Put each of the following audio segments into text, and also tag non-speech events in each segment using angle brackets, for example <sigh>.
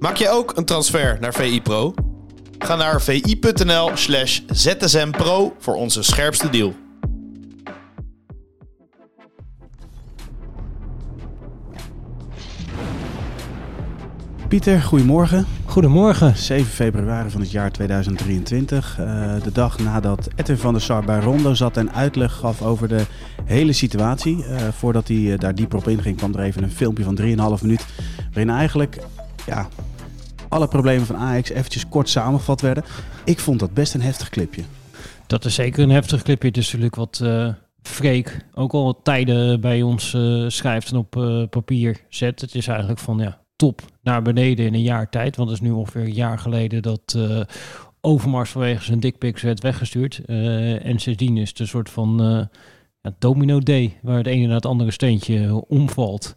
Maak je ook een transfer naar VI Pro? Ga naar vi.nl slash zsmpro voor onze scherpste deal. Pieter, goedemorgen. Goedemorgen. 7 februari van het jaar 2023. Uh, de dag nadat Edwin van der Sar bij Rondo zat en uitleg gaf over de hele situatie. Uh, voordat hij uh, daar dieper op inging, kwam er even een filmpje van 3,5 minuut. Waarin eigenlijk alle problemen van Ajax eventjes kort samengevat werden. Ik vond dat best een heftig clipje. Dat is zeker een heftig clipje. Het is natuurlijk wat Freek ook al tijden bij ons schrijft en op papier zet. Het is eigenlijk van ja, top naar beneden in een jaar tijd. Want het is nu ongeveer een jaar geleden dat uh, Overmars vanwege zijn dickpics werd weggestuurd. Uh, en sindsdien is het een soort van uh, ja, domino day, waar het ene naar het andere steentje omvalt.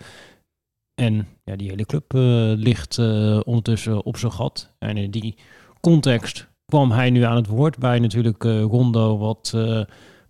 En ja, die hele club ligt ondertussen op zijn gat. En in die context kwam hij nu aan het woord bij natuurlijk Rondo, wat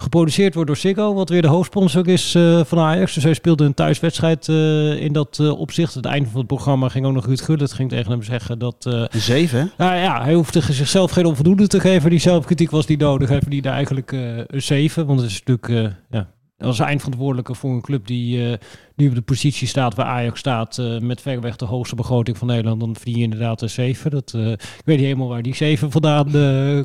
geproduceerd wordt door Ziggo, wat weer de hoofdsponsor is uh, van Ajax. Dus hij speelde een thuiswedstrijd uh, in dat uh, opzicht. Het einde van het programma ging ook nog Ruud Gullit ging tegen hem zeggen dat... zeven? Nou ja, hij hoefde zichzelf geen onvoldoende te geven. Die zelfkritiek was niet nodig. Hij verdiende eigenlijk een zeven, want het is natuurlijk... ja, als eindverantwoordelijke voor een club die uh, nu op de positie staat waar Ajax staat, uh, met verreweg de hoogste begroting van Nederland, dan verdien je inderdaad een 7. Dat, uh, ik weet niet helemaal waar die 7 vandaan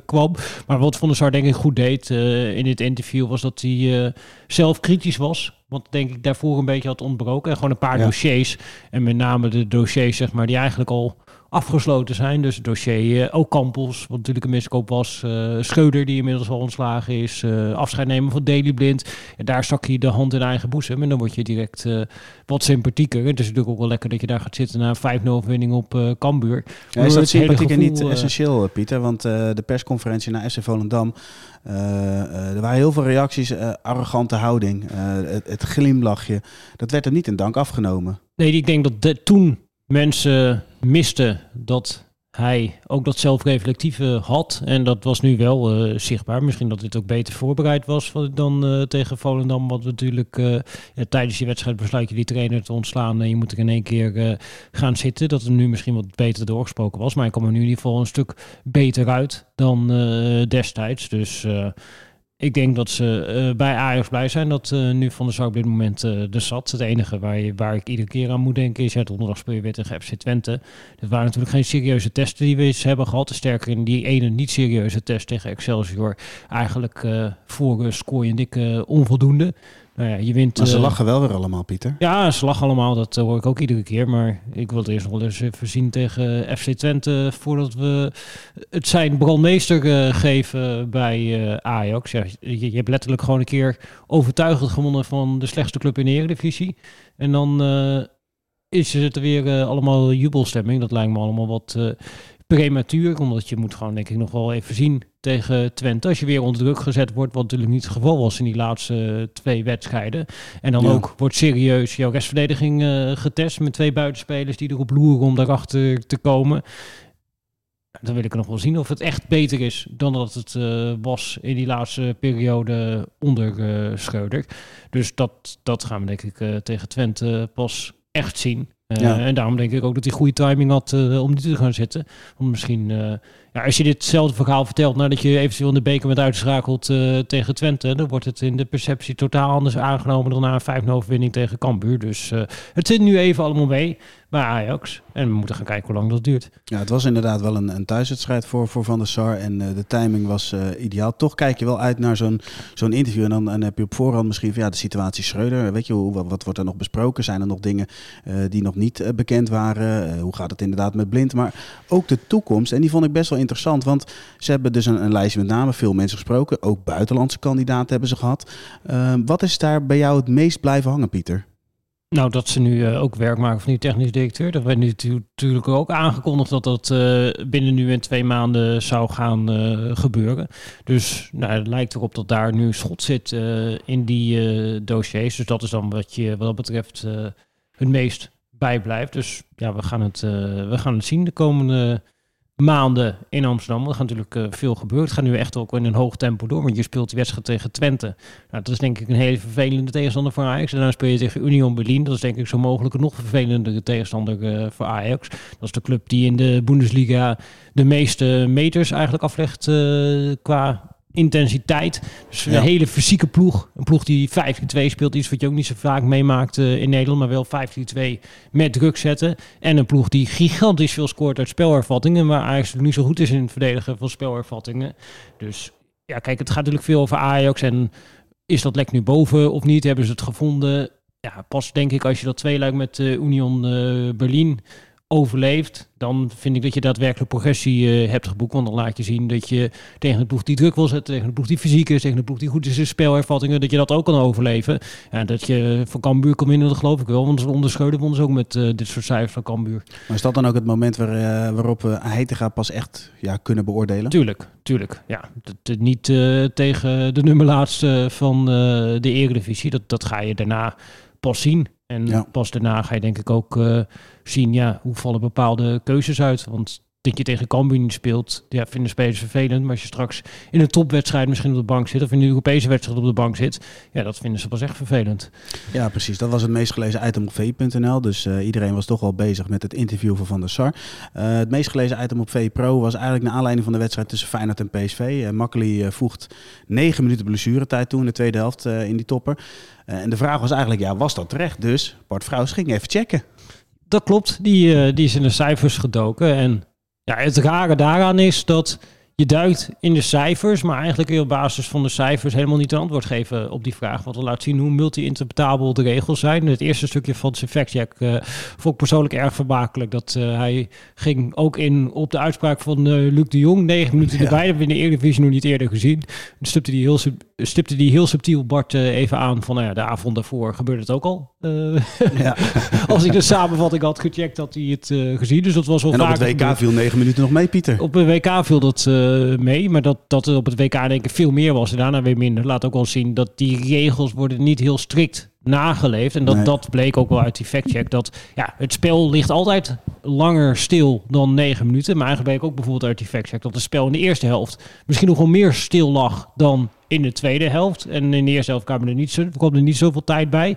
kwam. Maar wat Van der Sar denk ik goed deed in dit interview was dat hij zelf kritisch was. Want denk ik daarvoor een beetje had ontbroken. En gewoon een paar ja. dossiers. En met name de dossiers zeg maar, die eigenlijk al afgesloten zijn. Dus het dossier uh, ook Campos, wat natuurlijk een miskoop was. Uh, Scheuder, die inmiddels al ontslagen is. Uh, afscheid nemen van Daily Blind. En daar stak je de hand in eigen boezem. En dan word je direct wat sympathieker. Het is natuurlijk ook wel lekker dat je daar gaat zitten na een 5-0 winning op Cambuur. Ja, is dat sympathieker niet essentieel, Pieter? Want de persconferentie naar SC Volendam... er waren heel veel reacties, arrogante houding, het, het glimlachje. Dat werd er niet in dank afgenomen. Nee, ik denk dat de, toen mensen misten dat hij ook dat zelfreflectieve had. En dat was nu wel uh, zichtbaar. Misschien dat dit ook beter voorbereid was dan uh, tegen Volendam. Want natuurlijk ja, tijdens die wedstrijd besluit je die trainer te ontslaan. En je moet er in één keer gaan zitten. Dat het nu misschien wat beter doorgesproken was. Maar hij kwam er nu in ieder geval een stuk beter uit dan destijds. Dus ik denk dat ze uh, bij Ajax blij zijn dat uh, nu Van der Sar op dit moment de zat. Het enige waar, je, waar ik iedere keer aan moet denken is... Ja, donderdag speel je weer tegen FC Twente. Dat waren natuurlijk geen serieuze testen die we eens hebben gehad. Sterker in die ene niet-serieuze test tegen Excelsior... eigenlijk voor scoor je een dikke onvoldoende. Nou ja, je wint, maar ze lachen wel weer allemaal, Pieter. Ja, ze lachen allemaal. Dat hoor ik ook iedere keer. Maar ik wil het eerst nog wel eens even zien tegen FC Twente... voordat we het zijn brandmeester uh, geven bij Ajax. Ja, je, je, hebt letterlijk gewoon een keer overtuigend gewonnen... van de slechtste club in de Eredivisie. En dan is het er weer allemaal jubelstemming. Dat lijkt me allemaal wat prematuur. Omdat je moet gewoon denk ik nog wel even zien tegen Twente. Als je weer onder druk gezet wordt, wat natuurlijk niet het geval was in die laatste twee wedstrijden. En dan ook wordt serieus jouw restverdediging uh, getest met twee buitenspelers die erop loeren om daarachter te komen. Dan wil ik nog wel zien of het echt beter is dan dat het uh, was in die laatste periode onder uh, Schreuder. Dus dat, dat gaan we denk ik tegen Twente pas echt zien. Ja. En daarom denk ik ook dat hij goede timing had om niet te gaan zitten. Want misschien ja, als je ditzelfde verhaal vertelt nadat je eventueel in de beker bent uitgeschakeld uh, tegen Twente, dan wordt het in de perceptie totaal anders aangenomen dan na een 5-0 overwinning tegen Cambuur. Dus uh, het zit nu even allemaal mee bij Ajax. En we moeten gaan kijken hoe lang dat duurt. Ja, het was inderdaad wel een, een thuiswedstrijd voor, voor Van der Sar. En uh, de timing was ideaal. Toch kijk je wel uit naar zo'n zo'n interview. En dan, dan heb je op voorhand misschien van ja, de situatie Schreuder. Weet je, hoe, wat, wat wordt er nog besproken? Zijn er nog dingen die nog niet bekend waren? hoe gaat het inderdaad met Blind? Maar ook de toekomst. En die vond ik best wel interessant, want ze hebben dus een, een lijstje met name veel mensen gesproken. Ook buitenlandse kandidaten hebben ze gehad. Uh, wat is daar bij jou het meest blijven hangen, Pieter? Nou, dat ze nu uh, ook werk maken van die technisch directeur. Dat werd nu natuurlijk ook aangekondigd dat dat uh, binnen nu en twee maanden zou gaan uh, gebeuren. Dus nou, het lijkt erop dat daar nu schot zit in die dossiers. Dus dat is dan wat je wat dat betreft het meest bijblijft. Dus ja, we gaan het, we gaan het zien de komende maanden in Amsterdam. Er gaat natuurlijk uh, veel gebeuren. Het gaat nu echt ook in een hoog tempo door. Want je speelt die wedstrijd tegen Twente. Nou, dat is denk ik een hele vervelende tegenstander voor Ajax. En dan speel je tegen Union Berlin. Dat is denk ik zo mogelijk een nog vervelendere tegenstander uh, voor Ajax. Dat is de club die in de Bundesliga de meeste meters eigenlijk aflegt uh, qua intensiteit. Dus een hele fysieke ploeg. Een ploeg die 15-2 speelt. Iets wat je ook niet zo vaak meemaakt uh, in Nederland. Maar wel 15-2 met druk zetten. En een ploeg die gigantisch veel scoort uit spelervattingen. Maar eigenlijk niet zo goed is in het verdedigen van spelervattingen. Dus ja, kijk, het gaat natuurlijk veel over Ajax. En is dat lek nu boven of niet? Hebben ze het gevonden? Ja, pas denk ik als je dat tweeluik met uh, Union uh, Berlin overleeft, dan vind ik dat je daadwerkelijk progressie uh, hebt geboekt. Want dan laat je zien dat je tegen een ploeg die druk wil zetten, tegen een ploeg die fysiek is, tegen een ploeg die goed is in spelervattingen, dat je dat ook kan overleven. En dat je van Cambuur kan winnen, dat geloof ik wel. Want onder Scheuden wonnen ze ook met uh, dit soort cijfers van Cambuur. Maar is dat dan ook het moment waar, uh, waarop we Heitinga pas echt ja, kunnen beoordelen? Tuurlijk, tuurlijk. Ja, dat, niet tegen de nummerlaatste van de Eredivisie. Dat, dat ga je daarna pas zien. En ja. pas daarna ga je denk ik ook uh, zien, ja, hoe vallen bepaalde keuzes uit. Want dat je tegen Cambuur niet speelt, ja, vinden spelers vervelend. Maar als je straks in een topwedstrijd misschien op de bank zit... of in een Europese wedstrijd op de bank zit... ja, dat vinden ze pas echt vervelend. Ja, precies. Dat was het meest gelezen item op v.nl. Dus uh, iedereen was toch wel bezig met het interview van Van der Sar. Uh, het meest gelezen item op V-Pro was eigenlijk naar aanleiding van de wedstrijd tussen Feyenoord en PSV. Uh, Makkeli voegt negen minuten blessuretijd toe in de tweede helft in die topper. en de vraag was eigenlijk, ja, was dat terecht? Dus Bart Vrouws ging even checken. Dat klopt, die, die is in de cijfers gedoken en ja, het rare daaraan is dat je duikt in de cijfers, maar eigenlijk op basis van de cijfers helemaal niet een antwoord geven op die vraag. Wat we laat zien hoe multi-interpretabel de regels zijn. Het eerste stukje van zijn factcheck uh, vond ik persoonlijk erg vermakelijk. Dat uh, hij ging ook in op de uitspraak van uh, Luc de Jong. Negen minuten ja. erbij, dat hebben we in de Eredivisie nog niet eerder gezien. Dan stipte hij heel, stipte die heel subtiel Bart even aan van nou ja, de avond daarvoor gebeurde het ook al. ja. <laughs> Als ik de samenvatting had gecheckt, had hij het gezien. Dus dat was wel En op het WK viel negen minuten nog mee, Pieter. Op het WK viel dat mee. Maar dat, dat er op het WK denk ik veel meer was en daarna weer minder. Laat ook wel zien dat die regels worden niet heel strikt nageleefd. En dat, nee. dat bleek ook wel uit die factcheck. Dat ja, het spel ligt altijd langer stil dan negen minuten. Maar eigenlijk bleek ook bijvoorbeeld uit die factcheck dat het spel in de eerste helft misschien nog wel meer stil lag dan in de tweede helft. En in de eerste helft kwam er niet, zo, kwam er niet zoveel tijd bij.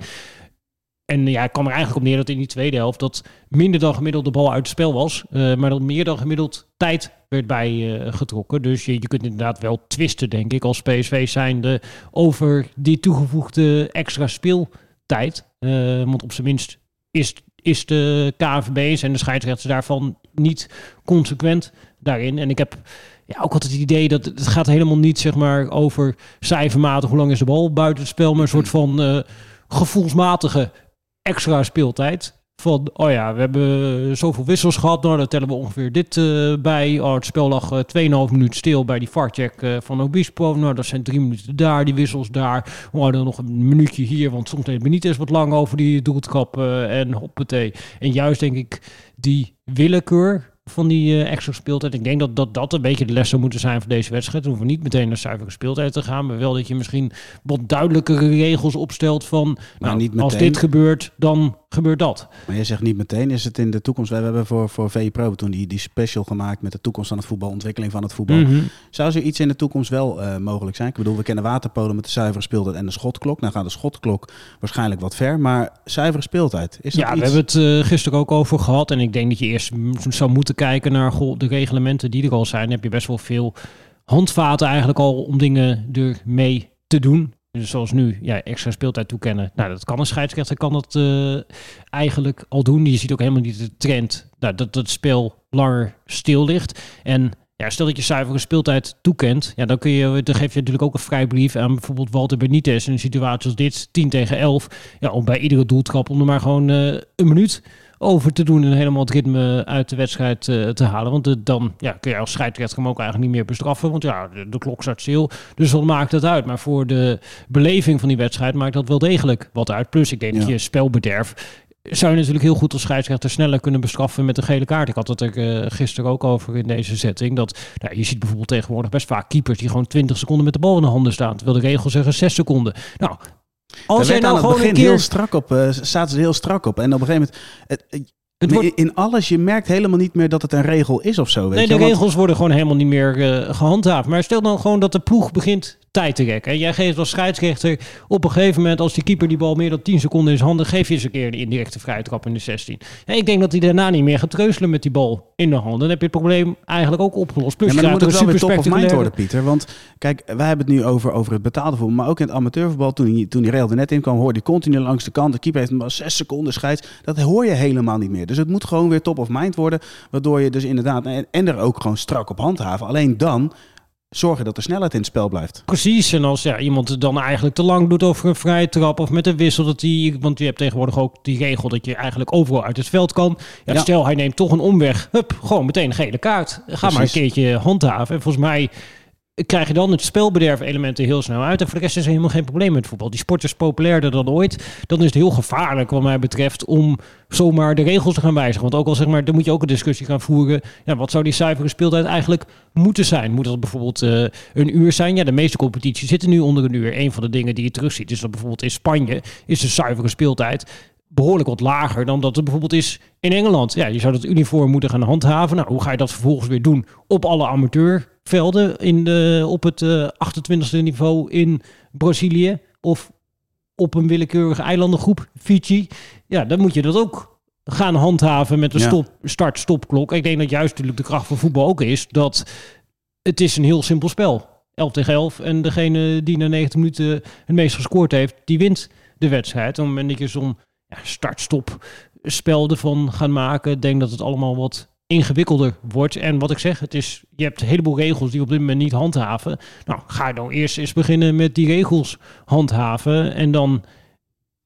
En ja, ik kwam er eigenlijk op neer dat in die tweede helft dat minder dan gemiddeld de bal uit het spel was. Uh, maar dat meer dan gemiddeld tijd werd bij uh, getrokken. Dus je, kunt inderdaad wel twisten, denk ik, als PSV zijnde over die toegevoegde extra speeltijd. Uh, want op zijn minst is, is de KNVB en de scheidsrechters daarvan niet consequent daarin. En ik heb ja, ook altijd het idee dat het gaat helemaal niet zeg maar, over cijfermatig hoe lang is de bal buiten het spel, maar een soort van gevoelsmatige extra speeltijd. Van, oh ja, we hebben zoveel wissels gehad. Nou, dan tellen we ongeveer dit uh, bij. Oh, het spel lag uh, 2,5 minuten stil bij die farcheck uh, van Obispo. Nou, dat zijn drie minuten daar, die wissels daar. Oh, dan nog een minuutje hier, want soms heeft Benitez wat lang over die doeltrap en hoppatee. En juist denk ik die willekeur van die uh, extra speeltijd. Ik denk dat, dat dat een beetje de les zou moeten zijn voor deze wedstrijd. We hoeven niet meteen naar zuivere speeltijd te gaan, maar wel dat je misschien wat duidelijkere regels opstelt van, nou, niet als dit gebeurt, dan gebeurt dat. Maar je zegt niet meteen, is het in de toekomst, we hebben voor, voor VPRO toen die, die special gemaakt met de toekomst van het voetbal, ontwikkeling van het voetbal. Mm -hmm. Zou er iets in de toekomst wel uh, mogelijk zijn? Ik bedoel, we kennen waterpolen met de zuivere speeltijd en de schotklok. Nou gaat de schotklok waarschijnlijk wat ver, maar zuivere speeltijd, is dat Ja, iets? we hebben het uh, gisteren ook over gehad en ik denk dat je eerst zou moeten kijken naar goh, de reglementen die er al zijn. Dan heb je best wel veel handvaten eigenlijk al om dingen ermee te doen. Dus zoals nu, ja, extra speeltijd toekennen. Nou, dat kan een scheidsrechter, kan dat uh, eigenlijk al doen. Je ziet ook helemaal niet de trend nou, dat het spel langer stil ligt. En ja, stel dat je zuivere speeltijd toekent, ja, dan, kun je, dan geef je natuurlijk ook een vrijbrief aan bijvoorbeeld Walter Benitez in een situatie als dit, 10 tegen 11. Ja, om bij iedere doeltrap om er maar gewoon uh, een minuut over te doen en helemaal het ritme uit de wedstrijd uh, te halen. Want de, dan ja, kun je als scheidsrechter hem ook eigenlijk niet meer bestraffen. Want ja, de, de klok staat stil. Dus wat maakt het uit? Maar voor de beleving van die wedstrijd maakt dat wel degelijk wat uit. Plus ik denk ja. dat je spelbederf zou je natuurlijk heel goed als scheidsrechter sneller kunnen bestraffen met een gele kaart. Ik had het er uh, gisteren ook over in deze setting. Dat nou, je ziet bijvoorbeeld tegenwoordig best vaak keepers die gewoon 20 seconden met de bal in de handen staan. Terwijl de regels zeggen 6 seconden. Nou, als jij nou gewoon een keer... heel strak op, uh, zaten ze heel strak op. En op een gegeven moment, het, Het Maar wordt, in- alles, je merkt helemaal niet meer dat het een regel is of zo. Weet nee, je de. Want- regels worden gewoon helemaal niet meer eh, gehandhaafd. Maar stel dan gewoon dat de ploeg begint tijd te rekken. En jij geeft als scheidsrechter op een gegeven moment... als die keeper die bal meer dan 10 seconden in zijn handen... geef je eens een keer een indirecte vrije trap in de 16. En ik denk dat hij daarna niet meer gaat treuzelen met die bal in de handen. Dan heb je het probleem eigenlijk ook opgelost. Plus Ja, maar je dan moet het wel er weer top of mind worden, Pieter. Want kijk, wij hebben het nu over, over het betaalde voetbal. Maar ook in het amateurvoetbal, toen, die- toen die regel er net in kwam, hoorde je continu langs de kant. De keeper heeft maar zes seconden scheids. Dat hoor je helemaal niet meer. Dus het moet gewoon weer top of mind worden. Waardoor je dus inderdaad, en, en er ook gewoon strak op handhaven. Alleen dan zorgen dat de snelheid in het spel blijft. Precies, en als ja, iemand het dan eigenlijk te lang doet over een vrije trap of met een wissel, dat die, want je hebt tegenwoordig ook die regel dat je eigenlijk overal uit het veld kan. Ja, Ja. Stel, hij neemt toch een omweg, hup, gewoon meteen een gele kaart. Ga maar een keertje handhaven. En volgens mij krijg je dan het spelbederf-elementen heel snel uit. En voor de rest is er helemaal geen probleem met voetbal. Die sport is populairder dan ooit. Dan is het heel gevaarlijk wat mij betreft om zomaar de regels te gaan wijzigen. Want ook al zeg maar, dan moet je ook een discussie gaan voeren. Ja, wat zou die zuivere speeltijd eigenlijk moeten zijn? Moet dat bijvoorbeeld eh, een uur zijn? Ja, de meeste competities zitten nu onder een uur. Een van de dingen die je terugziet is dat bijvoorbeeld in Spanje is de zuivere speeltijd behoorlijk wat lager dan dat het bijvoorbeeld is in Engeland. Ja, je zou dat uniform moeten gaan handhaven. Nou, hoe ga je dat vervolgens weer doen op alle amateurvelden in de, op het eh 28e niveau in Brazilië of op een willekeurige eilandengroep, Fiji? Ja, dan moet je dat ook gaan handhaven met een Ja. stop, start-stopklok. Ik denk dat juist natuurlijk de kracht van voetbal ook is dat het is een heel simpel spel. 11 tegen 11 en degene die na 90 minuten het meest gescoord heeft, die wint de wedstrijd. Op het moment dat je zo'n ja, start-stop spel ervan gaan maken, denk dat het allemaal wat ingewikkelder wordt. En wat ik zeg, het is, je hebt een heleboel regels die op dit moment niet handhaven. Nou, ga dan eerst eens beginnen met die regels handhaven en dan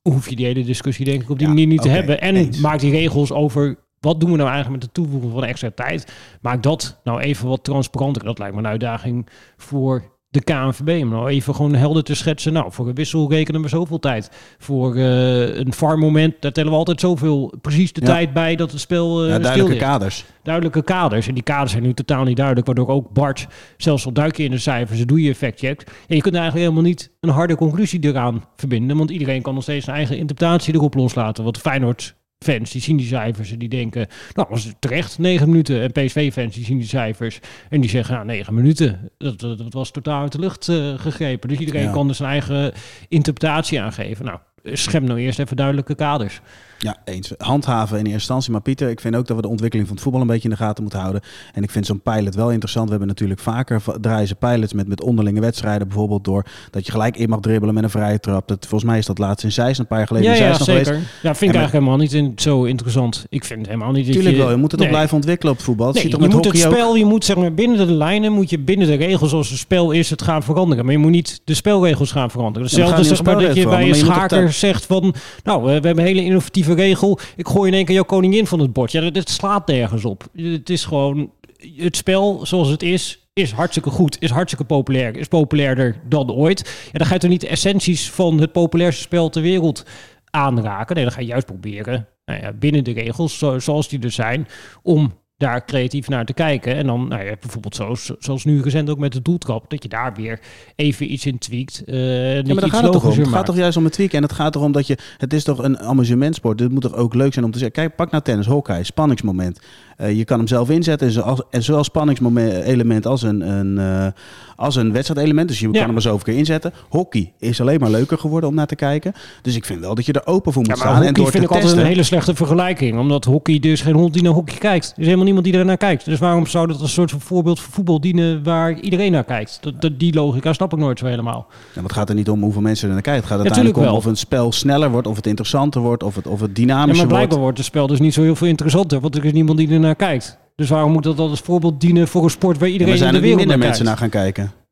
hoef je die hele discussie denk ik op die Ja, manier niet te hebben. En eens. maak die regels over wat doen we nou eigenlijk met de toevoeging van extra tijd. Maak dat nou even wat transparanter. Dat lijkt me een uitdaging voor de KNVB. Om nou even gewoon helder te schetsen. Nou, voor een wissel rekenen we zoveel tijd. Voor eh, een farm-moment, daar tellen we altijd zoveel, precies de Ja. tijd bij dat het spel eh Ja, duidelijke kaders. Duidelijke kaders. En die kaders zijn nu totaal niet duidelijk. Waardoor ook Bart, zelfs al duik je in de cijfers, dan doe je effectcheck. En je kunt eigenlijk helemaal niet een harde conclusie eraan verbinden. Want iedereen kan nog steeds zijn eigen interpretatie erop loslaten. Want Feyenoord fans die zien die cijfers en die denken, nou was het terecht 9 minuten. En PSV fans die zien die cijfers en die zeggen, nou 9 minuten, dat, dat, dat was totaal uit de lucht eh, gegrepen. Dus iedereen Ja. kan er zijn eigen interpretatie aangeven. Nou, schep nou eerst even duidelijke kaders. Ja, eens. Handhaven in eerste instantie. Maar Pieter, ik vind ook dat we de ontwikkeling van het voetbal een beetje in de gaten moeten houden. En ik vind zo'n pilot wel interessant. We hebben natuurlijk vaker va- draaien ze pilots met, met onderlinge wedstrijden. Bijvoorbeeld door dat je gelijk in mag dribbelen met een vrije trap. Dat, volgens mij is dat laatst in Zeist een paar jaar geleden Ja, ja, zeker. geweest. Ja, vind ik eigenlijk helemaal niet in, zo interessant. Ik vind helemaal niet Tuurlijk je... wel, je moet het ook Nee. blijven ontwikkelen op het voetbal. Nee, je moet het ook. spel, je moet zeg maar binnen de lijnen, moet je binnen de regels zoals het spel is, het gaan veranderen. Maar je moet niet de spelregels gaan veranderen. Ja, Hetzelfde het zeg maar dat je bij een schaker zegt van, nou, we, hebben hele innovatieve regel. Ik gooi in één keer jouw koningin van het bord. Ja, dat, slaat nergens op. Het is gewoon, het spel zoals het is, is hartstikke goed, is hartstikke populair, is populairder dan ooit. Ja, dan ga je toch niet de essenties van het populairste spel ter wereld aanraken. Nee, dan ga je juist proberen, nou ja, binnen de regels, zo- zoals die er zijn, om daar creatief naar te kijken. En dan, nou ja, bijvoorbeeld zoals, zoals nu recent ook met de doeltrap, dat je daar weer even iets in tweakt. eh, Ja, maar daar gaat het toch om. gaat toch juist om het tweak. En het gaat erom dat je... Het is toch een amusementsport. Dit moet toch ook leuk zijn om te zeggen. Kijk, pak nou tennis, hockey, spanningsmoment. Eh, je kan hem zelf inzetten. En zoals- En zowel spanningselement als een, een, eh, als een wedstrijdelement. Dus je Ja. kan hem er zoveel keer inzetten. Hockey is alleen maar leuker geworden om naar te kijken. Dus ik vind wel dat je er open voor moet Ja, maar staan. En hockey door vind te ik altijd testen... een hele slechte vergelijking. Omdat hockey, is geen hond die naar hockey kijkt. Is helemaal niemand die er naar kijkt. Dus waarom zou dat als een soort van voorbeeld voor voetbal dienen waar iedereen naar kijkt? Dat, dat, die logica snap ik nooit zo helemaal. Ja, maar het gaat er niet om hoeveel mensen er naar kijken. Het gaat uiteindelijk om wel. of een spel sneller wordt, of het interessanter wordt, of het, of het Ja, dynamischer maar wordt. blijkbaar wordt het spel dus niet zo heel veel interessanter. Want er is niemand die er naar kijkt. Dus waarom moet dat als voorbeeld dienen voor een sport waar Ja, iedereen maar zijn in de er niet wereld minder naar mensen kijkt? naar gaan kijken?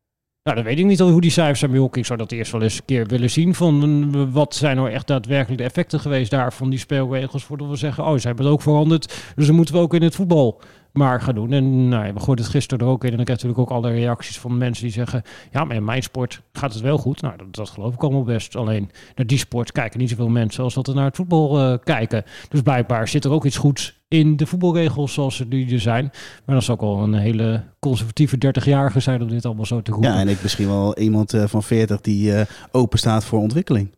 Nou, dan weet ik niet al hoe die cijfers zijn bij. Ik zou dat eerst wel eens een keer willen zien. Van eh, wat zijn nou echt daadwerkelijk de effecten geweest daar van die spelregels. Voordat we zeggen, oh, ze hebben het ook veranderd. Dus dan moeten we ook in het voetbal maar gaan doen. En nou, we gooiden het gisteren er ook in. En dan krijg je natuurlijk ook alle reacties van mensen die zeggen... ja, maar in mijn sport gaat het wel goed. Nou, dat, dat geloof ik allemaal best. Alleen naar die sport kijken niet zoveel mensen... als dat er naar het voetbal eh, kijken. Dus blijkbaar zit er ook iets goeds in de voetbalregels zoals ze nu er zijn. Maar dat is ook al een hele conservatieve 30-jarige zijn om dit allemaal zo te roepen. Ja, en ik misschien wel iemand eh, van 40 die eh, open staat voor ontwikkeling.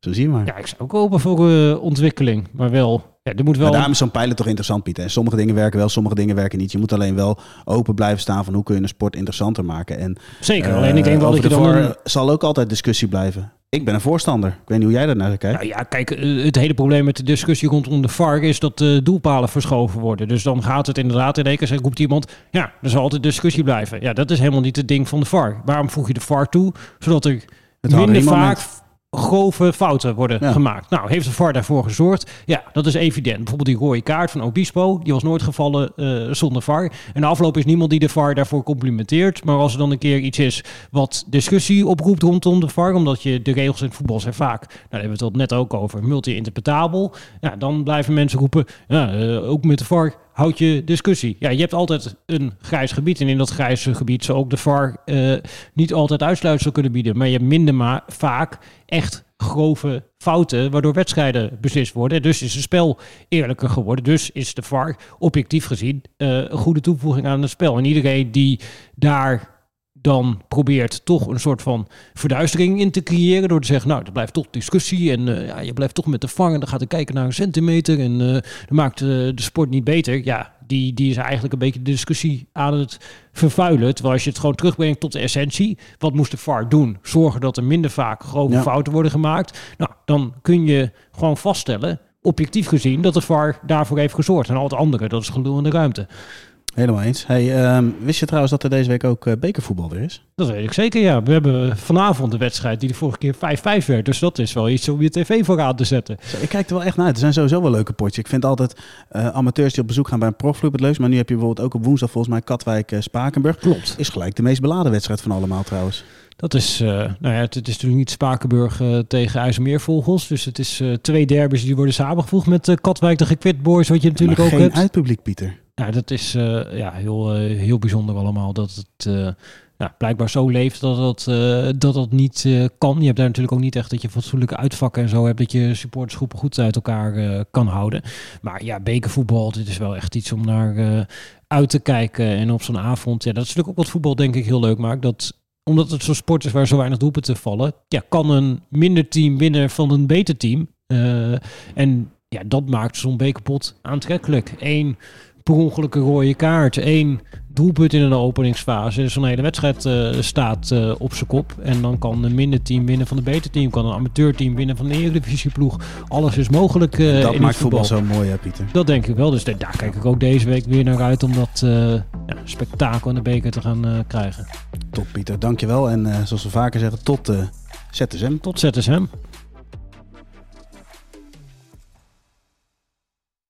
Zo zie je maar. Ja, ik zou ook open voor eh, ontwikkeling. Maar wel, ja, er moet wel... Maar daarom is zo'n pijler toch interessant, Pieter. En sommige dingen werken wel, sommige dingen werken niet. Je moet alleen wel open blijven staan van hoe kun je een sport interessanter maken. En, Zeker, eh, alleen ik denk wel dat je dan... Een- zal ook altijd discussie blijven. Ik ben een voorstander. Ik weet niet hoe jij daar naar kijkt. Nou ja, kijk, eh, het hele probleem met de discussie rondom de VAR is dat de doelpalen verschoven worden. Dus dan gaat het inderdaad in één keer, roept iemand, ja, er zal altijd discussie blijven. Ja, dat is helemaal niet het ding van de VAR. Waarom voeg je de VAR toe? Zodat er Het minder vaak grove fouten worden Ja. gemaakt. Nou, heeft de VAR daarvoor gezorgd? Ja, dat is evident. Bijvoorbeeld die rode kaart van Obispo, die was nooit gevallen eh, zonder VAR. En de afloop is niemand die de VAR daarvoor complimenteert. Maar als er dan een keer iets is wat discussie oproept rondom de VAR, omdat je de regels in het voetbal zijn vaak, nou, daar hebben we het net ook over, multi-interpretabel. Ja, dan blijven mensen roepen, ja, eh, ook met de VAR houd je discussie. Ja, je hebt altijd een grijs gebied. En in dat grijze gebied zou ook de VAR eh, niet altijd uitsluitsel kunnen bieden. Maar je hebt minder ma- vaak echt grove fouten, waardoor wedstrijden beslist worden. Dus is het spel eerlijker geworden. Dus is de VAR objectief gezien eh, een goede toevoeging aan het spel. En iedereen die daar dan probeert toch een soort van verduistering in te creëren. Door te zeggen, nou, er blijft toch discussie. En eh, ja, je blijft toch met de VAR. En dan gaat er kijken naar een centimeter. En eh, dat maakt eh, de sport niet beter. Ja, die, die is eigenlijk een beetje de discussie aan het vervuilen. Terwijl als je het gewoon terugbrengt tot de essentie. Wat moest de VAR doen? Zorgen dat er minder vaak grove Ja. fouten worden gemaakt. Nou, dan kun je gewoon vaststellen, objectief gezien, dat de VAR daarvoor heeft gezorgd. En al het andere, dat is gelul in de ruimte. Helemaal eens. Hey, ehm, wist je trouwens dat er deze week ook eh, bekervoetbal weer is? Dat weet ik zeker, ja. We hebben vanavond de wedstrijd die de vorige keer 5-5 werd. Dus dat is wel iets om je tv voor aan te zetten. Zo, Ik kijk er wel echt naar uit. Er zijn sowieso wel leuke potjes. Ik vind altijd eh, amateurs die op bezoek gaan bij een profclub het leukst. Maar nu heb je bijvoorbeeld ook op woensdag volgens mij Katwijk-Spakenburg. Klopt. Is gelijk de meest beladen wedstrijd van allemaal trouwens. Dat is, eh, nou ja, het, het is natuurlijk niet Spakenburg eh, tegen IJsselmeervogels. Dus het is eh, twee derbys die worden samengevoegd met eh, Katwijk de Gekwit Boys, wat je natuurlijk maar ook geen hebt. uitpubliek, Pieter. Nou, dat is eh, ja, heel, eh, heel bijzonder allemaal. Dat het eh, ja, blijkbaar zo leeft dat dat, dat, dat niet kan. Je hebt daar natuurlijk ook niet echt dat je fatsoenlijke uitvakken en zo hebt. Dat je supportersgroepen goed uit elkaar kan houden. Maar ja, bekervoetbal, dit is wel echt iets om naar uit te kijken. En op zo'n avond, ja, dat is natuurlijk ook wat voetbal denk ik heel leuk maakt. Dat omdat het zo'n sport is waar zo weinig doelpunten vallen, ja, kan een minder team winnen van een beter team. En ja, dat maakt zo'n bekerpot aantrekkelijk. Eén per rode kaart, één doelpunt in een openingsfase. Zo'n hele wedstrijd eh, staat eh, op zijn kop. En dan kan een minder team winnen van een beter team. Kan een amateurteam winnen van een eredivisieploeg. Alles is mogelijk eh, dat in maakt het voetbal. voetbal zo mooi, hè, Pieter. Dat denk ik wel. Dus da- daar kijk ik ook deze week weer naar uit om dat ja, spektakel in de beker te gaan krijgen. Top, Pieter. Dankjewel. En zoals we vaker zeggen, tot ZSM. Tot ZSM.